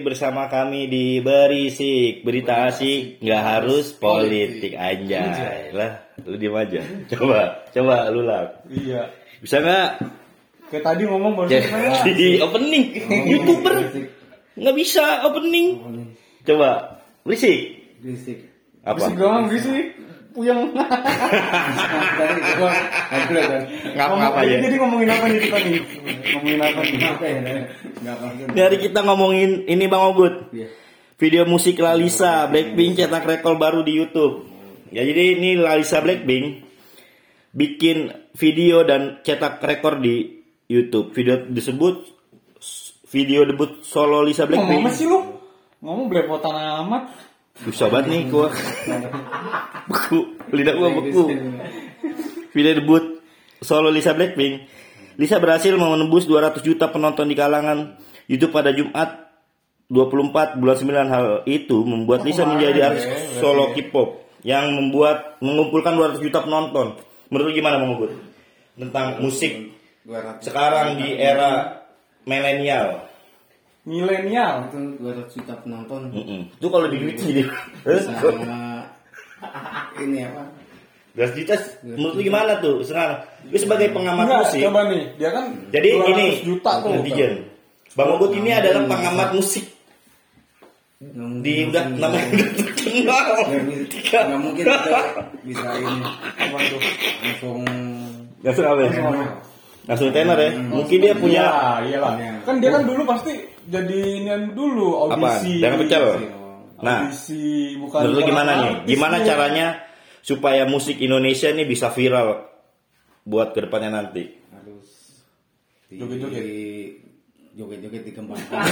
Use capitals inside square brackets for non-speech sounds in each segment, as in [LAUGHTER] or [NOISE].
bersama kami di Berisik Berita asik nggak harus politik. anjay. Lah lu diem aja. Coba coba lu lah. Iya. bisa nggak? Kayak tadi ngomong baru di [LAUGHS] opening. Youtuber. Nggak bisa opening. Coba berisik Berisik. apa? Bisik doang bisik. Puyeng. Ngapa Jadi- ya Jadi ngomongin apa nih kita nih? Ngomongin apa nih? apa ya? Enggak dari kita ngomongin ini bang Ogut Iya. video musik Lalisa Blackpink cetak rekor baru di YouTube. Ya jadi ini Lalisa Blackpink bikin video dan cetak rekor di YouTube. Video disebut video debut solo Lisa Ngomong Blackpink. sih lu? Ngomong belepotan amat. Susah banget nih gua. beku, lidah gua beku. Video debut solo Lisa Blackpink. Lisa berhasil menembus 200 juta penonton di kalangan YouTube pada Jumat 24 bulan 9 hal itu membuat Lisa menjadi artis solo K-pop yang membuat mengumpulkan 200 juta penonton. Menurut gimana Bang Ubud? Tentang musik 200 sekarang di era milenial. Milenial. itu 200 juta penonton. Mm-mm. Itu kalau di duit jadi Sama ini apa? 200 juta menurut lu gimana tuh sekarang? Lu sebagai pengamat Enggak, musik. coba nih. Dia kan Jadi 200 ini juta tuh. netizen. Bang Ubud ini adalah pengamat musik di udah namanya terkenal. Enggak mungkin bisa ini apa tuh langsung apa ya? Langsung tenor ya. Mungkin dia punya Iya, iyalah. Iya. Kan dia kan dulu pasti jadi inian dulu apa? audisi. Dengan pecel. Nah, Audisi bukan menurut gimana nih? Gimana caranya supaya musik Indonesia nih bisa viral buat ke depannya nanti? harus Joget-joget. joget-joget dikembangkan. [LAUGHS]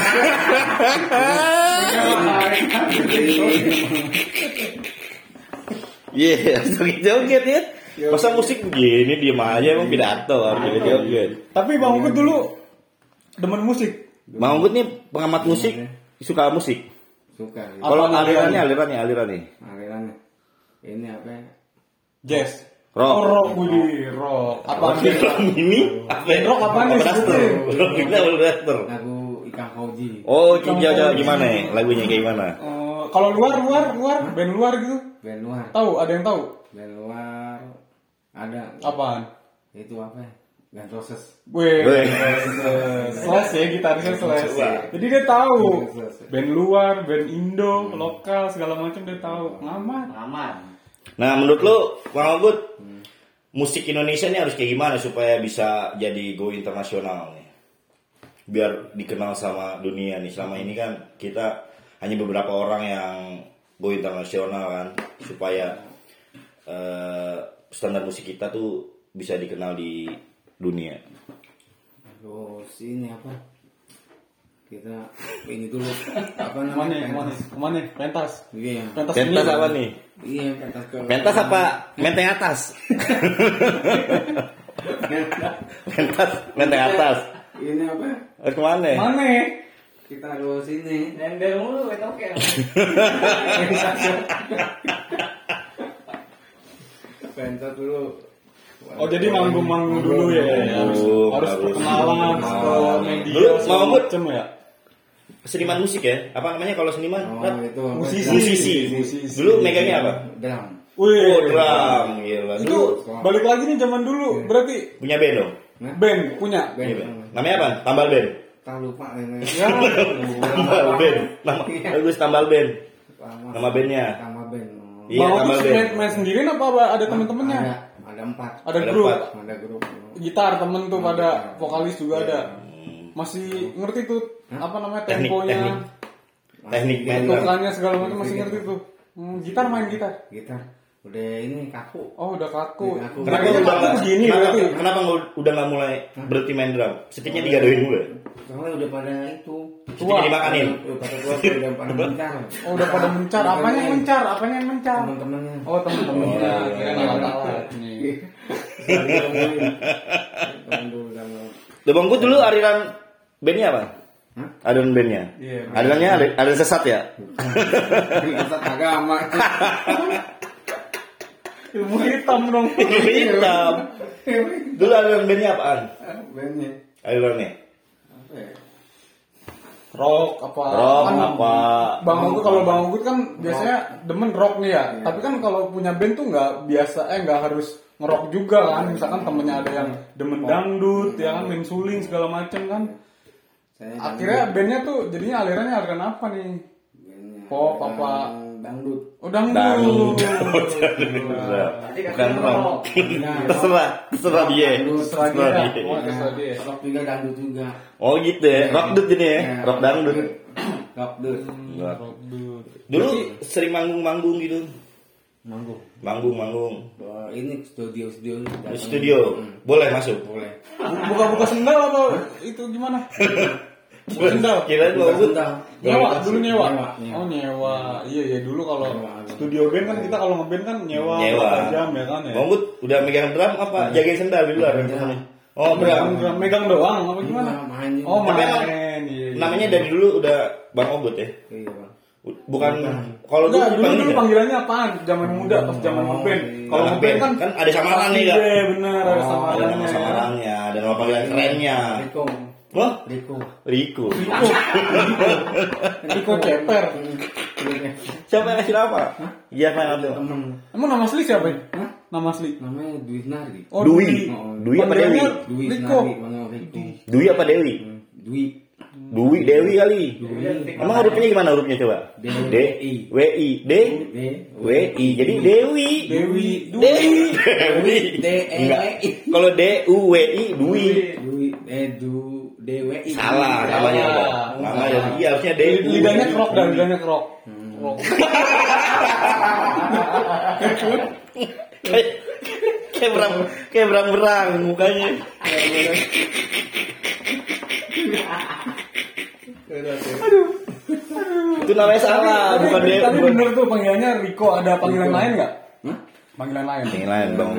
Iya, [LAUGHS] joget-joget ya. Masa musik begini diem aja emang pidato harus joget-joget. Tapi Bang Ugut dulu demen musik. Bang Ubud nih pengamat musik, suka musik. Suka. gitu. Kalau alirannya, alirannya, alirannya. Alirannya ini apa? ya? Jazz. Rock. Oh, rock, rock. Apa nih? Rock ini apa? Rock apa nih Blaster. Rock ini apa blaster? Lagu Ikang Fauji. Oh, jauh jauh gimana ya? Lagunya kayak gimana? Eh, kalau luar, luar, luar, band luar gitu. Band luar. Tahu? Ada yang tahu? Band luar ada. Apaan? Itu apa? [LAUGHS] ya? Guns Roses. Wih, Wih. Slash ya, gitarisnya Slash. Jadi dia tahu band luar, band Indo, lokal segala macam dia tahu. Ngamat. Aman. Nah, menurut lu, Bang Ogut, musik Indonesia ini harus kayak gimana supaya bisa jadi go internasional nih? Biar dikenal sama dunia nih. Selama ini kan kita hanya beberapa orang yang go internasional kan, supaya eh, standar musik kita tuh bisa dikenal di dunia. Terus ini apa? Kita ini dulu apa namanya? mana, mana? Pentas. Iya. Pentas. Pentas apa nih? Iya, pentas ke Pentas apa? Menteng atas. [LAUGHS] Pentas, menteng atas. Ini apa? Eh, ke mana? Mana? Kita harus ini. Nendel mulu, itu oke. [LAUGHS] Pentas dulu. Oh jadi manggung-manggung dulu ya, ya. harus, Manggung, harus perkenalan ke media segala Mahmud. macem ya. Seniman musik ya? Apa namanya kalau seniman? Oh, Rat? itu Musisi. Musisi. Musisi. Dulu megangnya apa? Drum. Wih, Oh, drum. Gila. itu Dulu balik lagi nih zaman dulu, berarti punya band dong? band punya. Band. Punya band. Namanya apa? Tambal band. Tak lupa. Ya, [LAUGHS] Tambal band. Nama bagus tambal band. Nama bandnya. Nama band. Iya, Mau tambal tuh band. main, main sendirian apa apa- ada temen-temennya? Ada, ada empat. Ada Ada grup, empat. Ada grup. gitar temen tuh pada vokalis juga ada. Masih ngerti tuh apa namanya Teknik, temponya, teknik. Teknik main drum. tukannya segala macam masih ngerti tuh. Hmm, gitar main gitar. Gitar. Udah ini kaku. Oh udah kaku. Udah kaku. Kenapa udah kaku nggak- begini kenapa, berarti. kenapa nggak- udah nggak mulai berhenti main drum? Sticknya digadoin dulu ya? Soalnya udah pada itu. Sticknya dimakanin. Udah pada tua udah pada [LAUGHS] mencar. Oh udah pada mencar. Apanya yang mencar? Apanya yang mencar? Teman-temannya. Oh temen-temennya. Oh, Kira iya. dulu sama. Udah bangku dulu aliran bandnya apa? Hah? Aliran bandnya? Iya. Alirannya ada, ada sesat ya? Pusat agama. [LAUGHS] Ilmu hitam dong. Ilmu hitam. Dulu aliran bandnya apaan? Bandnya. Alirannya? Apa ya? rock apa Rock kan apa? Bang Ogut kalau Bang Ogut kan biasanya demen rock nih ya. Tapi kan kalau punya band tuh nggak biasa eh nggak harus ngerok juga kan. Misalkan temennya ada yang demen dangdut ya kan main suling segala macem kan. Saya Akhirnya bandnya tuh jadinya alirannya aliran apa nih? Pop apa? Dangdut. Oh dangdut. Dangdut. [LAUGHS] Bukan rock. [LAUGHS] Terserah, terserah dia. Terserah dia. Terserah dia. Oh, terserah dia. Rock juga dangdut juga. Oh gitu ya, rock dut ini ya, rock dangdut. Rock dut. Dangdut. Dulu sering manggung-manggung gitu, Manggung. manggung-manggung. Wah, ini studio studio Di studio, boleh masuk. boleh. Buka-buka sendal apa itu gimana? [LAUGHS] Sendal. Kirain Nyewa, dulu nyewa. Nyewa, nyewa. Oh nyewa. Iya iya dulu kalau studio band kan kita kalau ngeband kan nyewa, Nyewa. berapa jam ya kan ya. Bang Ogut udah megang drum apa jagain sendal di luar? Oh, megang, drum. megang doang apa gimana? Iya, main. Oh main. emang Iya, iya. Namanya dari dulu udah Bang Ogut ya. Iya, Bang. Bukan kalau dulu dulu, dulu ya? panggilannya apaan? Zaman muda pas zaman Oh, ngeband. iya. Kalau ngeband kan kan ada samaran nih, Kak. Iya benar ada Oh, Ada samarannya. samarannya, ada nama panggilan kerennya. Riko. Wah, Riko. Riko. Riko. Riko Ceper. Siapa yang kasih nama? Iya, Pak. Temen. Emang nama asli siapa ya? Hah? Nama asli. Namanya Dwi Nari. Oh, Dwi. Dwi apa Dewi? Dwi Riko. Dwi apa Dewi? Dwi. Dwi Dewi kali. Emang hurufnya gimana hurufnya coba? D. D W I D. W I. Jadi Dewi. Dewi. [LAUGHS] Dewi. Dewi. D. E. I. Kalau D U W I Dwi. Dwi. Eh, Du. Dewi. Salah namanya. Salah. Pak. Namanya iya harusnya D U. Lidahnya krok dah, lidahnya krok. Krok. Kayak kayak berang kayak berang-berang mukanya. Itu namanya salah, Tapi- bukan D. Tapi bener tuh panggilannya Riko. Ada panggilan lain nggak? Hah? Panggilan lain. Yang lain bang.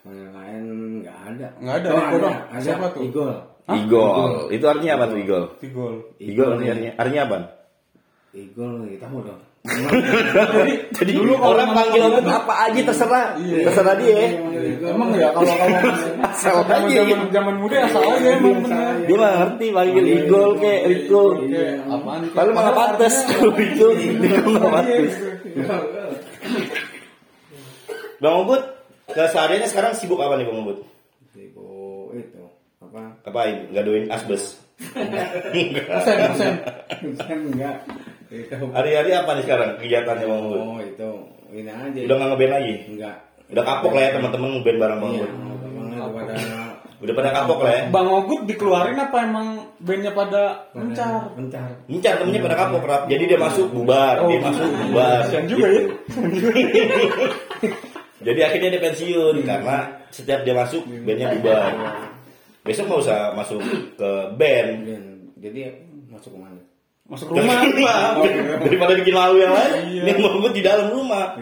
Yang lain nggak ada. Nggak ada, Oh, ada. Ada. Siapa tuh? Igol. Igol. Itu artinya apa tuh igol? Tigol. Igol artinya artinya apa? Igol nggak tahu dong. Jadi Dulu kalau orang panggil Ogut apa aja terserah, Iya. terserah dia. Emang ya kalau kalau [LAUGHS] Asal zaman aja. zaman zaman muda asal aja emang bener. Dia mah ngerti panggil igol Riko. Oke, apaan? Kalau [LAUGHS] nggak pantas kalau Riko, Riko nggak pantas. Bang Ogut, kesehariannya sekarang sibuk apa nih Bang Ogut? Riko itu apa? Ngapain? Gadoin asbes. [LAUGHS] Enggak. Itu. Hari-hari apa nih sekarang kegiatannya Bang Ogut? Oh itu ini aja. Udah nggak ngeband lagi? Enggak. Udah kapok lah ya teman-teman ngeband bareng Bang Iya. Teman-teman pada Udah pada kapok lah ya. Bang Ogut dikeluarin apa emang bandnya pada mencar? Bentar. Mencar temennya pada kapok rap. Jadi dia masuk bubar, dia masuk bubar. Kasian juga ya. [LAUGHS] Jadi akhirnya dia pensiun karena setiap dia masuk bandnya bubar. Besok mau usah masuk ke band. Dan jadi masuk ke mana? Masuk Ke rumah. rumah. Daripada bikin malu yang lain, Iya. ini mau gue di dalam rumah.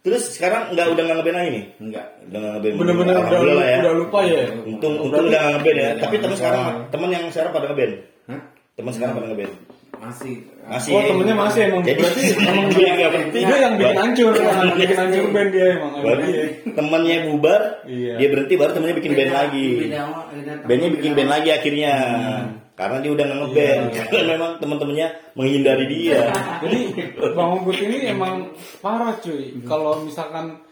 Terus sekarang nggak udah nggak ngeband lagi nih? Enggak. Udah nggak ngeband. Bener-bener udah, Alhamdulillah lah ya. udah lupa ya. Untung untung udah nggak ngeband ya. Iya, Tapi teman iya. sekarang teman yang sekarang pada ngeband. Hah? Teman sekarang pada ngeband. Masih. Masih. Oh temennya masih emang Jadi berarti [LAUGHS] emang dia nggak penting. dia yang bikin hancur, yang bikin hancur band dia emang. Baru dia. temannya bubar, Iya. dia berhenti baru temennya bikin band lagi. Bandnya bikin band lagi akhirnya. Karena dia udah ngeband. Iya. [LAUGHS] Karena memang teman-temannya menghindari dia. [LAUGHS] Jadi Bang Ogut ini emang parah cuy. Kalau misalkan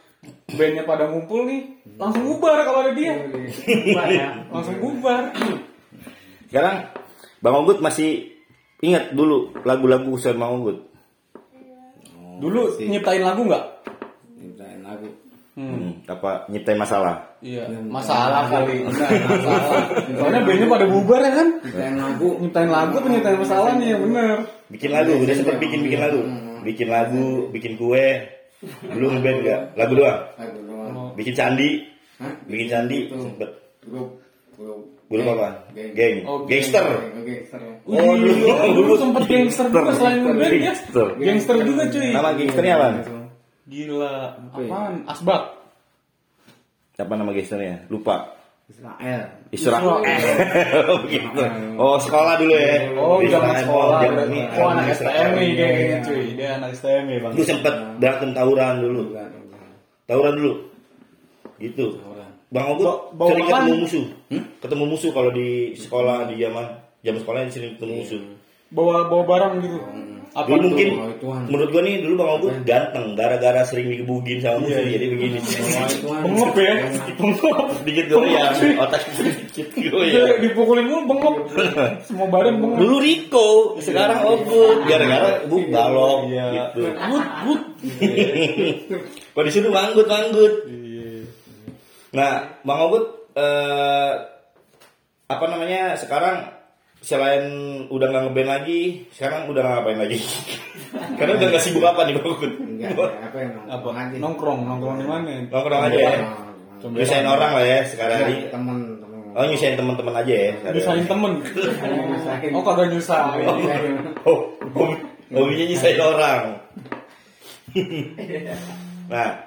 bandnya pada ngumpul nih, langsung bubar kalau ada dia. Bubar ya. Langsung bubar. Sekarang Bang Ogut masih ingat dulu lagu-lagu usaha Bang Ogut. Dulu nyiptain lagu nggak? Nyiptain lagu. Hmm. Apa nyiptain masalah? Iya. Masalah kali. Masalah. Soalnya bandnya pada bubar ya kan? Nyiptain lagu. Nyiptain lagu tuh nyiptain masalah nih yang bener. Bikin lagu, udah sempet bikin bikin lagu. Bikin lagu, bikin kue. Belum ngeband enggak? Lagu doang. Lagu doang. Bikin candi. Hah? Bikin candi Itu. sempet. Grup. Grup. Grup apa? Geng. Geng. Oh, Gangster. Gangster. Oh, Wih, dulu. dulu sempet gangster juga selain ngeband ya. Gangster. Gangster juga cuy. Nama gangsternya apa? Gila. Apa ya? Apaan? Asbak. Apa nama gangsternya? Lupa. Israel. Israel. [LAUGHS] Oh, gitu. Oh, sekolah dulu ya. Oh, zaman sekolah. Oh, ini Oh, anak. STM nih kayaknya cuy. Dia anak STM ya bang. Lu sempet berantem tawuran dulu. Tawuran dulu. Gitu. Bang Ogut Ba- sering ketemu musuh. Ketemu musuh kalau di sekolah di zaman jam sekolah sering ketemu musuh. Bawa bawa barang gitu. Apa Dulu mungkin Oh, menurut gua nih dulu Bang Ogut ganteng gara-gara sering digebugin sama musuh jadi begini. [LAUGHS] [LAUGHS] Bengep ya. Bengep. Sedikit goyang, otak sedikit Dia goyang. dipukulin mulu bengep. [LAUGHS] Semua badan bengep. Dulu Riko, sekarang Ogut gara-gara bu balok Iya. gitu. Gut, gut. Kok di situ manggut manggut. Nah, Bang Ogut eh, apa namanya sekarang selain udah nggak ngeband lagi, sekarang udah nggak ngapain lagi? [LAUGHS] Karena udah nggak sibuk apa nih Bang Ogut? Enggak, apa emang? Apa? Aja. Nongkrong, nongkrong di mana? Nongkrong aja ya. Nyusahin orang lah ya sekarang hari. teman teman. Oh nyusahin teman-teman aja ya. Nyusahin temen. Oh kagak nyusahin. Oh, oh, hobinya nyusahin orang. [LAUGHS] nah,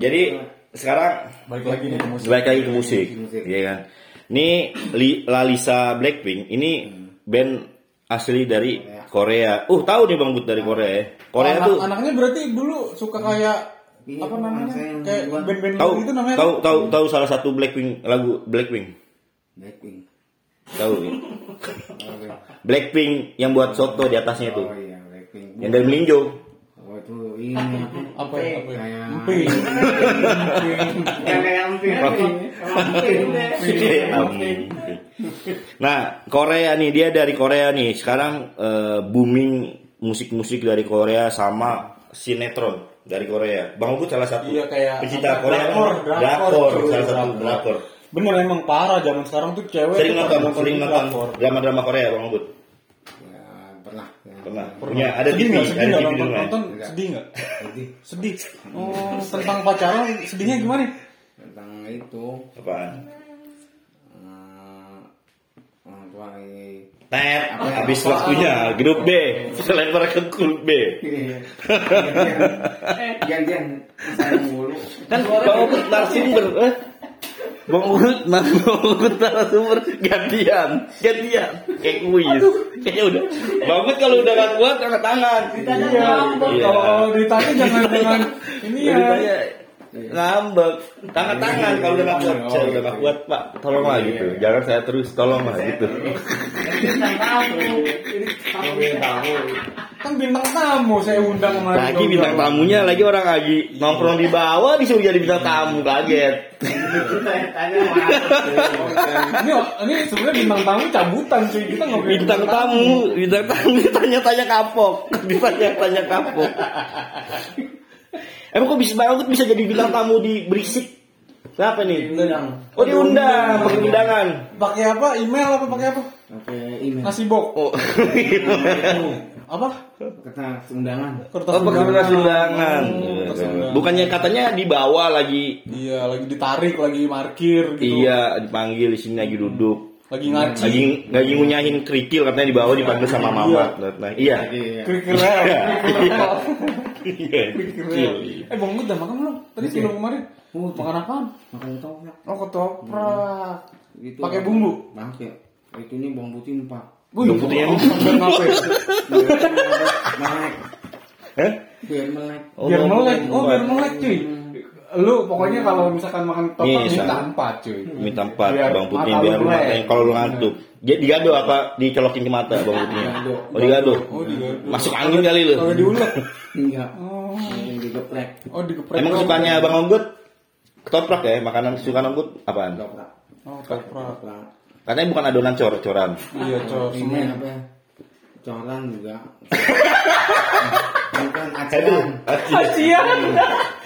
jadi sekarang Balik lagi nih ke musik. balik lagi ke musik, iya kan? Ini Li- Lalisa Blackpink, ini band asli dari Korea. Uh, tahu nih Bang Bud dari Korea ya. Korea Anak- tuh anaknya berarti dulu suka kayak Iya, apa namanya? Kayak band-band tahu gitu namanya. tahu tahu tahu salah satu Blackpink lagu Blackpink. Blackpink. Tahu. Oke. Blackpink yang buat soto di atasnya itu. Oh iya, Blackpink. Yang dari melinjo. Oh itu ini apa? Apa ya? Apa ya? Kayak- Emping. Kayak emping. Nah, Korea nih dia dari Korea nih. Sekarang eh, booming musik-musik dari Korea sama sinetron dari Korea. Bang Ogut salah satu Iya, kayak pecinta apa, Korea. drakor, drakor, drakor, salah satu drakor. Bener emang parah zaman sekarang tuh cewek Sering nonton, sering nonton drama-drama Korea Bang Ogut. Ya, pernah. Ya. Ada sedih TV? Sedih ada TV nonton, nonton Enggak. sedih nggak? Sedih. Oh, [LAUGHS] tentang pacaran sedihnya gimana? tentang itu Apaan? eh, orang tua lagi Tet, habis waktunya grup B. [LAUGHS] Selain mereka ke grup B. [LAUGHS] Gantian saya mulu. Kan Bang Ogut narasumber. Eh? Bang Ogut, Bang Ogut narasumber gantian, gantian. Kayak kuis. Kayaknya udah. Bang Ogut kalau udah gak kuat angkat tangan. Iya. Iya. Kalau kalau ditanya jangan jangan ini ya. Ditanya, ngambek tangan tangan kalau udah gak kuat saya udah gak kuat pak tolonglah gitu jangan saya terus tolonglah gitu Kan bintang tamu saya undang kemarin. lagi bintang tamunya lagi orang lagi nongkrong di bawah disuruh jadi bintang tamu kaget Ini ini sebenarnya bintang tamu cabutan cuy. Kita nggak boleh bintang tamu bintang tamu ditanya-tanya kapok ditanya-tanya kapok emang kok bisa banget bisa jadi bintang tamu di berisik Kenapa nih? Oh diundang, pakai undangan. Pakai apa? Email apa pakai apa? Oke, email. Nasi bok. Oh, [LAUGHS] Apa? Kata undangan. Kertas oh pakai kertas undangan. Oh, kertas undangan. Bukannya katanya dibawa lagi Iya, lagi ditarik, lagi parkir gitu. Iya, dipanggil di sini lagi duduk. Lagi ngaji. Lagi lagi ngunyahin kerikil katanya dibawa dipanggil sama mama. Nah, iya. Iya. Kerikil kerikil. Iya. Eh, Bang udah makan belum? Tadi sebelum kemarin. Makan apaan? Makan toprak. Oh, ketoprak. Gitu. Pakai bumbu? Pakai. Itu ini bawang putih empat. Bang putihnya- sambil ngapain? Melek. Hah? Biar melek. Oh, biar melek. putih Oh, biar melek cuy. Lu pokoknya kalau misalkan makan ketoprak Iya, minta sama. empat cuy. Minta empat bang putih biar lu matain kalau lu ngantuk. Jadi digado apa dicolokin ke mata bang putihnya? Digado. Oh digado. Oh, digado. Masuk angin kali lu. Kalau diulek. Enggak. Oh, Yang digeprek. oh digeprek. Emang sukanya Bang Onggut ketoprak ya? Makanan kesukaan Onggut apaan? Toprak. Oh, ketoprak. Katanya bukan adonan cor-coran. Iya, cor. Semen. apa? ya? Coran juga. [LAUGHS] Bukan acian. Acian.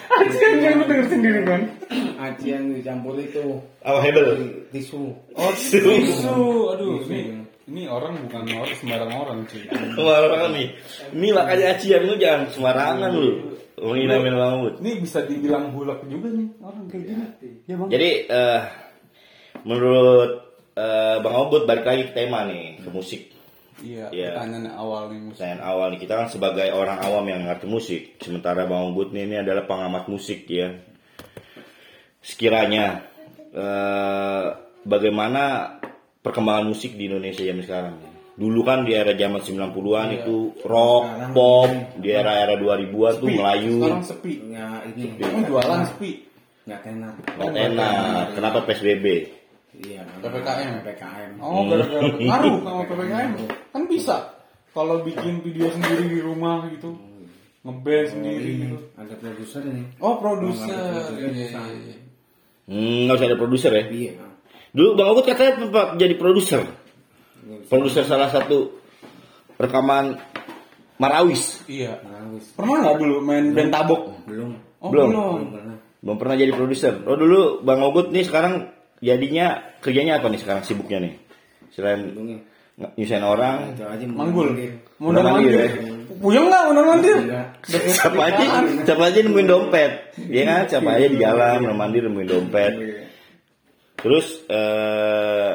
Acian yang denger sendiri kan? Acian dicampur itu. apa hebel? Tisu. Oh, [LAUGHS] tisu. Aduh, ini ini orang bukan orang sembarang orang cuy. Sembarangan nih. Ini makanya acian lu jangan sembarangan lu. Menghina-hina Bang Onggut. Ini bisa dibilang bulak juga nih orang kayak gini. Ya bang. Jadi eh menurut eh, Bang Onggut balik lagi ke tema nih, ke musik. Iya. Iya. Pertanyaan awal nih musik. Pertanyaan awal nih, kita kan sebagai orang awam yang ngerti musik, sementara Bang Onggut nih ini adalah pengamat musik ya. Sekiranya eh, bagaimana perkembangan musik di Indonesia zaman sekarang? Dulu kan di era zaman 90-an itu rock, Sekarang pop, di era-era 2000-an tuh Sepi. Melayu. Sekarang sepi. Ya ini. Oh, jualan sepi. Nggak tenar. Nggak enak. Kenapa PSBB? Iya. PPKM. PPKM. Oh, gara-gara ngaruh sama PPKM. Kan bisa. Kalau bikin video sendiri di rumah gitu. Ngeband sendiri gitu. Ada produser ini. Oh, produser. Iya, iya, iya. Hmm, nggak usah ada produser ya. Iya. Dulu Bang Ogut katanya tempat jadi produser. Produser salah satu rekaman Marawis. Iya. Bagus. Pernah nggak dulu main band tabok? Belum. Oh, Belum. belum. Belum pernah. Belum pernah jadi produser. Oh dulu Bang Ogut nih sekarang jadinya kerjanya apa nih sekarang sibuknya nih? Selain nyusahin orang, Manggul. manggil. Mandir mandir. ya. Puyeng nggak mondar mandir? Enggak. siapa aja, siapa aja nemuin dompet, ya kan? Siapa aja di jalan, mandi nemuin dompet. Terus eh,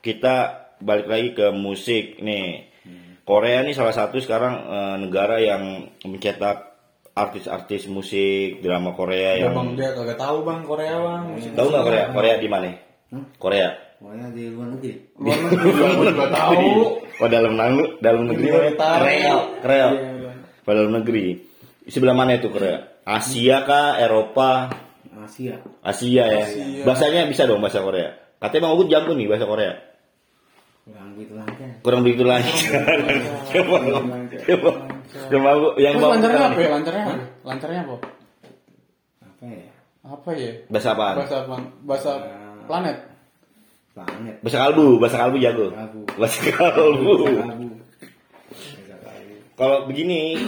kita balik lagi ke musik nih. Korea nih salah satu sekarang eh, negara yang mencetak artis-artis musik drama Korea Ya yang bang dia kagak tahu bang Korea bang. Tahu nggak Korea? Korea di mana? Korea. Pokoknya di luar negeri. [LAUGHS] Luar negeri juga tahu. Oh dalam negeri, dalam negeri Korea. Korea, Korea. Pada dalam negeri. Sebelah mana itu Korea? Asia kah? Eropa? Asia. Asia ya. Asia. Bahasanya bisa dong bahasa Korea. Katanya Bang Ugut jago nih bahasa Korea. Kurang gitu lancar. Kurang begitu lancar. [LAUGHS] Coba coba yang Terus Bang lancarnya apa ya? Lancarnya apa? Lancarnya apa? Apa ya? Apa ya? Bahasa apaan? Bahasa apa? Bahasa planet. Planet. Bahasa kalbu, bahasa kalbu jago. Kalbu. Bahasa kalbu. Kalbu. Kalau begini,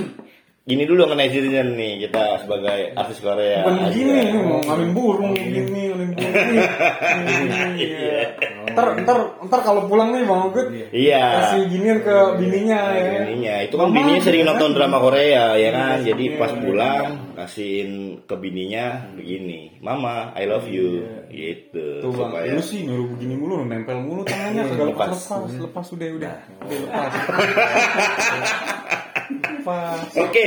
gini dulu ke netizen nih kita sebagai artis Korea. Bukan gini, mau ngalin burung gini, ngalin burung. [LAUGHS] Iya. Ntar, ntar, ntar kalau pulang nih bang Ugut Iya. kasih ginian ke bininya ya. Bininya itu kan bininya sering nonton kan. drama Korea ya kan. Iya, Jadi iya, pas iya. pulang kasihin ke bininya begini, Mama, I love you, gitu. Tuh bang, Supaya lu sih nyuruh begini mulu, nempel mulu tangannya, kagak lepas, Lepas. lepas, lepas udah, udah, udah lepas. [LAUGHS] lepas. Oke,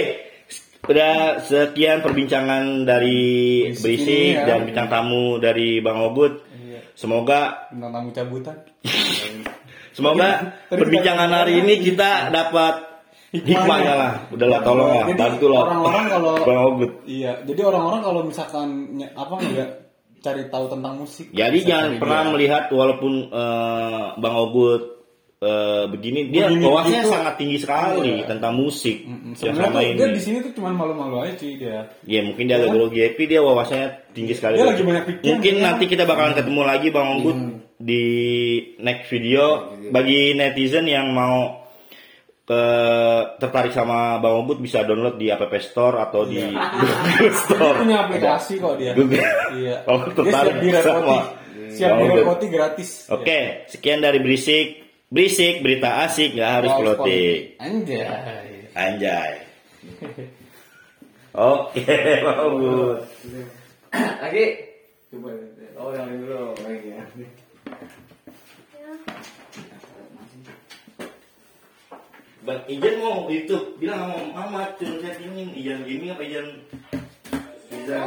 udah sekian perbincangan dari Berisik ya. dan bintang tamu dari Bang Ogut. Semoga Tentang tamu cabutan. semoga [LAUGHS] perbincangan hari ini kita dapat hikmahnya lah. Udahlah tolong lah, Jadi bantu lah. orang-orang kalau. [LAUGHS] Iya, jadi orang-orang kalau misalkan apa nggak cari tahu tentang musik. Jadi jangan pernah melihat walaupun eh, Bang Ogut eh, begini, dia Begini wawasannya gitu. sangat tinggi sekali Iya. tentang musik Mm, Sebenarnya sama tuh dia di ini. sini tuh cuma malu-malu aja cuy dia. Ya mungkin dia agak grogi, tapi dia wawasannya tinggi sekali. Dia lagi banyak pikiran, Mungkin dia. nanti kita bakalan ketemu lagi Bang Ogut di next video. Bagi netizen yang mau ke tertarik sama Bang Ogut bisa download di App Store atau di Google Dia Store. punya aplikasi kok dia. Google. Iya. Oh, dia tertarik siap direpoti. sama. Siap direpoti gratis. Oke, sekian dari Berisik. Berisik, berita asik, nggak harus politik. Anjay. Anjay. Oke, [LAUGHS] bagus. Lagi. Coba. Oh, yang ini dulu. Lagi ya. Bang Ijan mau itu bilang sama Mama turun settingin Ijan gini apa Ijan bisa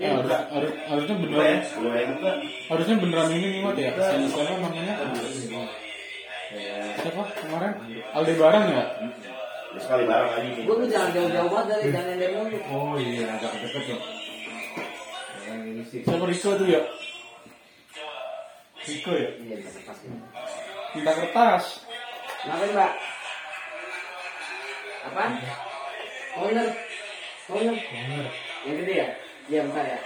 Ya, harus, harus- harusnya ya, beneran boleh buka. harusnya beneran ini nih Mat ya. Si siapa Siapa kemarin? Aldebaran ya? Sekali barang lagi nih. Gue tuh jangan jauh-jauh banget dari jangan dari mulu. Oh iya, agak deket tuh. Yang ini sih. Siapa Riko tuh ya? Riko ya? Iya, pasti. Minta kertas. Kenapa Mbak? Apaan? Owner. Owner. Yang gede ya? Iya, bentar ya.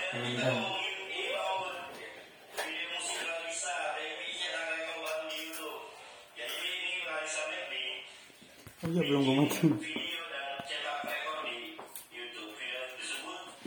Oh iya belum gue matiin.